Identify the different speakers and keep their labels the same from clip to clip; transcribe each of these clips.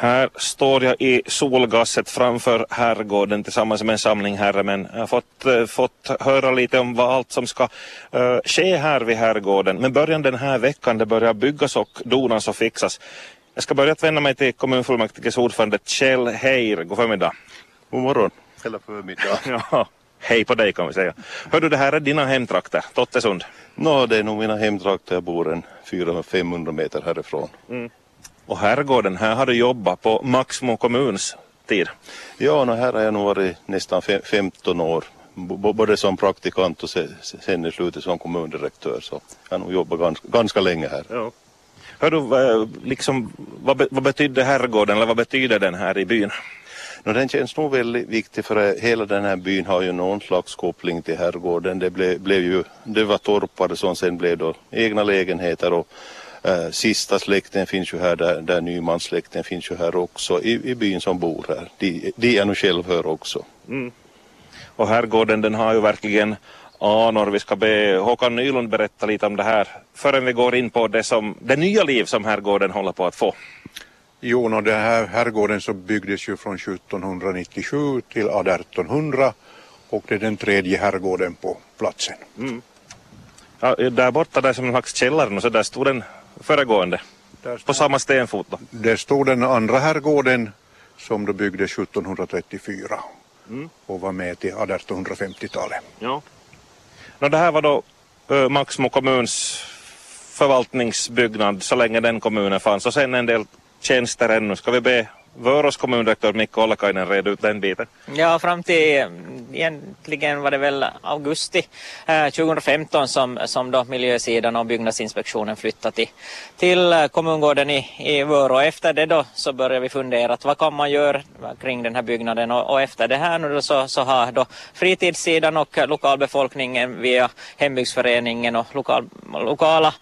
Speaker 1: Här står jag i solgasset framför herrgården tillsammans med en samling herremän. Jag har fått, uh, fått höra lite om vad allt som ska uh, ske här vid herrgården. Men början den här veckan det börjar byggas och donas och fixas. Jag ska börja att vända mig till kommunfullmäktiges ordförande Kjell Heir. God förmiddag.
Speaker 2: God morgon. Eller förmiddag.
Speaker 1: ja, hej på dig kan vi säga. Hör du, det här är dina hemtrakter, Tottesund.
Speaker 2: Nå, det är nog mina hemtrakter. Jag bor en 400-500 meter härifrån. Mm.
Speaker 1: Och herrgården, här har du jobbat på Maxmo kommuns tid.
Speaker 2: Ja, no, här har jag nog varit nästan 15 år. B både som praktikant och sen i slutet som kommundirektör. Så jag har nog jobbat ganska, ganska länge här. Ja.
Speaker 1: Hör du, liksom, vad, vad betyder herrgården eller vad betyder den här i byn?
Speaker 2: No, den känns nog väldigt viktig för hela den här byn har ju någon slags koppling till herrgården. Det blev, blev ju, det var torpare som sen blev då egna lägenheter och äh, sista släkten finns ju här där, där Nymanssläkten finns ju här också i, i byn som bor här. De, de är nog själv hör också. Mm.
Speaker 1: Och herrgården den har ju verkligen anor. Vi ska be Håkan Nylund berätta lite om det här förrän vi går in på det, som, det nya liv som herrgården håller på att få.
Speaker 3: Jo, no, den här herrgården så byggdes ju från 1797 till 1800 och det är den tredje herrgården på platsen. Mm.
Speaker 1: Ja, där borta där som en slags källare så där stod den föregående stod, på samma stenfot då?
Speaker 3: Där stod den andra herrgården som då byggdes 1734 mm. och var med till 1850-talet. Ja.
Speaker 1: No, det här var då uh, Maxmo kommuns förvaltningsbyggnad så länge den kommunen fanns och sen en del tjänster ännu. Ska vi be Vörås kommundirektör Mikko Ollakainen reda ut den biten?
Speaker 4: Ja, fram till egentligen var det väl augusti eh, 2015 som, som då miljösidan och byggnadsinspektionen flyttade till, till kommungården i, i Vörå. Efter det då så började vi fundera att vad kan man göra kring den här byggnaden och, och efter det här nu då så, så har då fritidssidan och lokalbefolkningen via hembygdsföreningen och lokal, lokala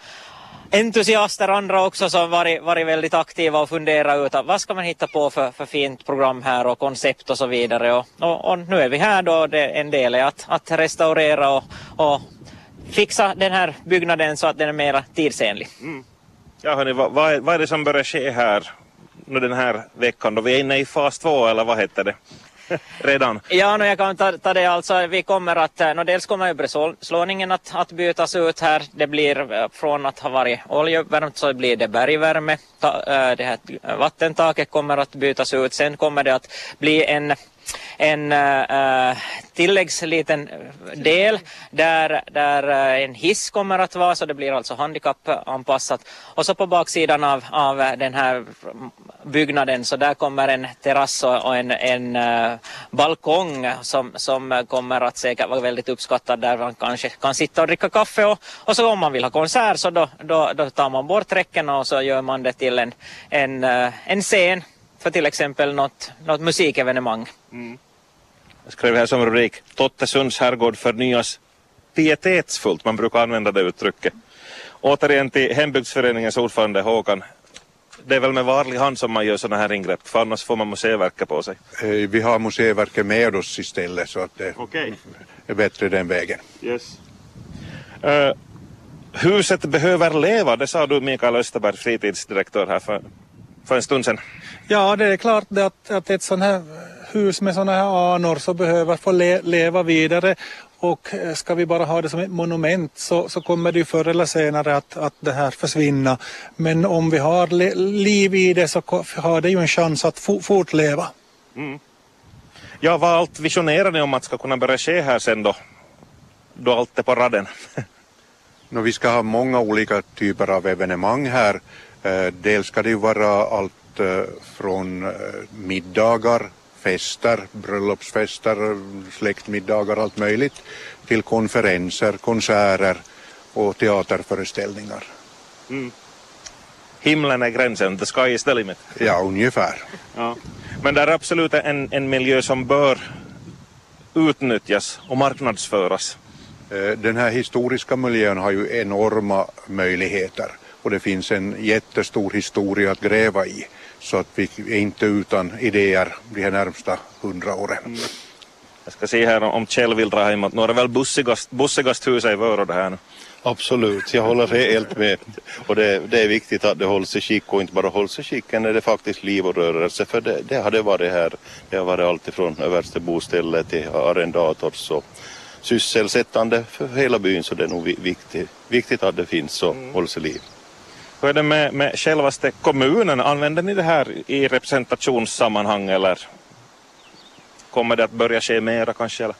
Speaker 4: entusiaster andra också som varit, varit väldigt aktiva och funderat ut vad ska man hitta på för, för fint program här och koncept och så vidare. Och, och, och nu är vi här då, det, en del är att, att restaurera och, och fixa den här byggnaden så att den är mer tidsenlig. Mm.
Speaker 1: Ja hörni, vad, vad, är, vad är det som börjar ske här nu den här veckan då vi är inne i fas två eller vad heter det? Redan?
Speaker 4: Ja, no, jag kan ta, ta det alltså. Vi kommer att, eh, no, dels kommer ju bräslåningen att, att bytas ut här. Det blir eh, från att ha varit oljevärmt så blir det bergvärme. Ta, eh, det här vattentaket kommer att bytas ut. Sen kommer det att bli en en uh, tilläggsliten del där, där eh, en hiss kommer att vara så det blir alltså handikappanpassat. Och så på baksidan av, av den här byggnaden så där kommer en terrass och en, en uh, balkong som, som kommer att säkert vara väldigt uppskattad där man kanske kan sitta och dricka kaffe och, och så om man vill ha konsert så då, då, då tar man bort räcken och så gör man det till en, en, en scen för till exempel något, något musikevenemang. Mm.
Speaker 1: Skrev här som rubrik Tottesunds herrgård förnyas pietetsfullt, man brukar använda det uttrycket. Återigen till hembygdsföreningens ordförande Håkan. Det är väl med varlig hand som man gör sådana här ingrepp, för annars får man museiverket på sig.
Speaker 3: Eh, vi har museiverket med oss istället så att det okay. är bättre den vägen. Yes.
Speaker 1: Uh, huset behöver leva, det sa du Mikael Österberg, fritidsdirektör här för, för en stund sedan.
Speaker 5: Ja, det är klart att, att ett sånt här hus med sådana här anor så behöver få le leva vidare och eh, ska vi bara ha det som ett monument så, så kommer det ju förr eller senare att, att det här försvinna. Men om vi har liv i det så har det ju en chans att fo fortleva. Mm.
Speaker 1: Ja, vad allt visionerar ni om att ska kunna börja ske här sen då? Då allt är på raden.
Speaker 3: no, vi ska ha många olika typer av evenemang här. Eh, dels ska det ju vara allt eh, från middagar fester, bröllopsfester, släktmiddagar, allt möjligt till konferenser, konserter och teaterföreställningar. Mm.
Speaker 1: Himlen är gränsen, the sky is the limit.
Speaker 3: Ja, ungefär. Ja.
Speaker 1: Men det är absolut en, en miljö som bör utnyttjas och marknadsföras.
Speaker 3: Eh, den här historiska miljön har ju enorma möjligheter och det finns en jättestor historia att gräva i så att vi är inte utan idéer de här närmsta hundra åren. Mm.
Speaker 1: Jag ska se här om Kjell vill dra hemåt. Nu är det väl bussigast, bussigast huset i Vörå det här nu.
Speaker 2: Absolut, jag håller helt med. Och det, det, är viktigt att det hålls i skick och inte bara hålls i skick när det är faktiskt liv och rörelse. För det, det har det varit här. Det har varit alltifrån översteboställe till arrendators och sysselsättande för hela byn så det är nog viktigt, viktigt att det finns och mm. hålls i liv.
Speaker 1: Hur är det med, med självaste kommunen? Använder ni det här i representationssammanhang eller kommer det att börja ske mera kanske? Eller?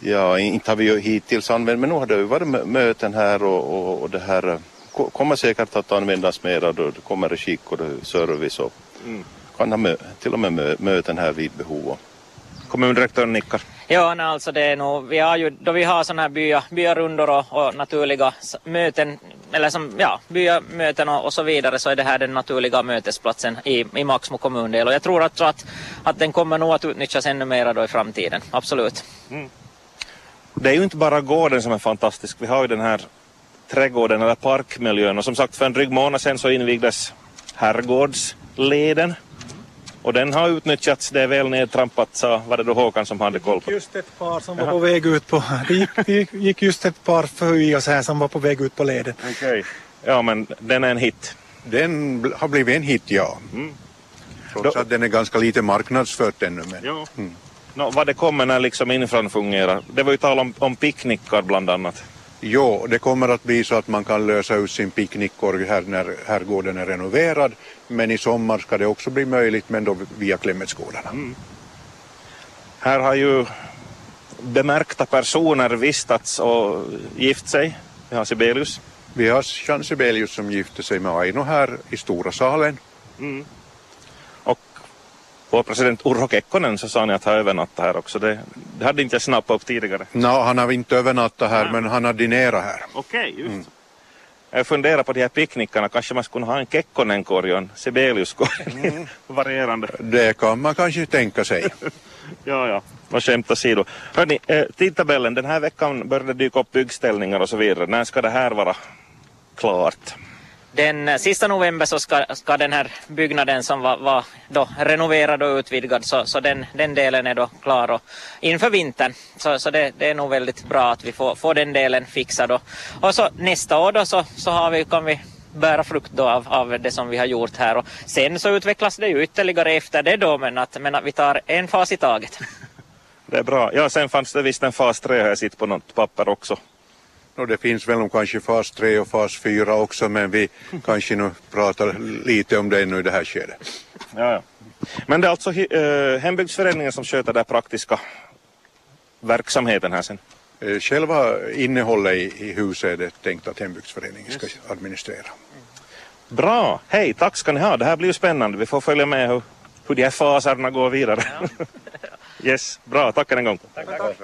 Speaker 2: Ja, inte har vi ju hittills använt, men nu har det ju varit möten här och, och, och det här kommer säkert att användas mera då det kommer skick och service och mm. kan ha till och med möten här vid behov.
Speaker 1: Kommundirektören nickar.
Speaker 4: Ja, nej, alltså det är nog, vi har ju, då vi har sådana här bya, byarundor och, och naturliga möten, eller som, ja, byamöten och, och, så vidare, så är det här den naturliga mötesplatsen i, i Maxmo kommundel. Och jag tror att, att, att den kommer nog att utnyttjas ännu mer då i framtiden, absolut. Mm.
Speaker 1: Det är ju inte bara gården som är fantastisk, vi har ju den här trädgården eller parkmiljön och som sagt för en dryg månad sedan så invigdes herrgårdsleden och den har utnyttjats, det är väl nedtrampat, sa, var det då Håkan som hade koll på
Speaker 5: det? Just ett par som var på väg ut på, det gick, det gick just ett par förbi oss här som var på väg ut på leden.
Speaker 1: Okej, okay. ja men den är en hit.
Speaker 3: Den har blivit en hit, ja. Mm. Trots då... att den är ganska lite marknadsfört ännu. Men...
Speaker 1: Ja. Mm. No, vad det kommer när liksom infran fungerar? Det var ju tal om, om picknickar bland annat.
Speaker 3: Jo, det kommer att bli så att man kan lösa ut sin picknickkorg här när herrgården är renoverad. Men i sommar ska det också bli möjligt, men då via Klemetsgårdarna. Mm.
Speaker 1: Här har ju bemärkta personer vistats och gift sig. Vi har Sibelius.
Speaker 3: Vi har Jean Sibelius som gifte sig med Aino här i Stora salen. Mm.
Speaker 1: Vår president Urho Kekkonen så sa ni att han övernattat här också. Det, det hade inte jag snappat upp tidigare.
Speaker 3: No, han har inte övernattat här ja. men han har dinerat här.
Speaker 1: Okej, okay, just mm. Jag funderar på de här picknickarna, kanske man skulle ha en Kekkonen-korg och en Sibelius-korg. Mm. Varierande.
Speaker 3: Det kan man kanske tänka sig.
Speaker 1: ja, ja, och skämt åsido. Hörni, eh, tidtabellen, den här veckan börjar det dyka upp byggställningar och så vidare. När ska det här vara klart?
Speaker 4: Den eh, sista november så ska, ska den här byggnaden som var, var då renoverad och utvidgad så, så den, den delen är då klar och inför vintern. Så, så det, det är nog väldigt bra att vi får, får den delen fixad. Och, och så nästa år då så, så har vi, kan vi bära frukt då av, av det som vi har gjort här och sen så utvecklas det ju ytterligare efter det då men att, men att vi tar en fas i taget.
Speaker 1: Det är bra. Ja, sen fanns det visst en fas 3 har jag sett på något papper också.
Speaker 3: Och det finns väl kanske fas 3 och fas 4 också men vi kanske nu pratar lite om det nu i det här skedet.
Speaker 1: Ja, ja. Men det är alltså äh, hembygdsföreningen som sköter den praktiska verksamheten här sen?
Speaker 3: Äh, själva innehållet i, i huset är det tänkt att hembygdsföreningen ska administrera.
Speaker 1: Bra, hej tack ska ni ha. Det här blir ju spännande. Vi får följa med hur, hur de här faserna går vidare. Ja. yes, bra, tack en gång. Tack, tack.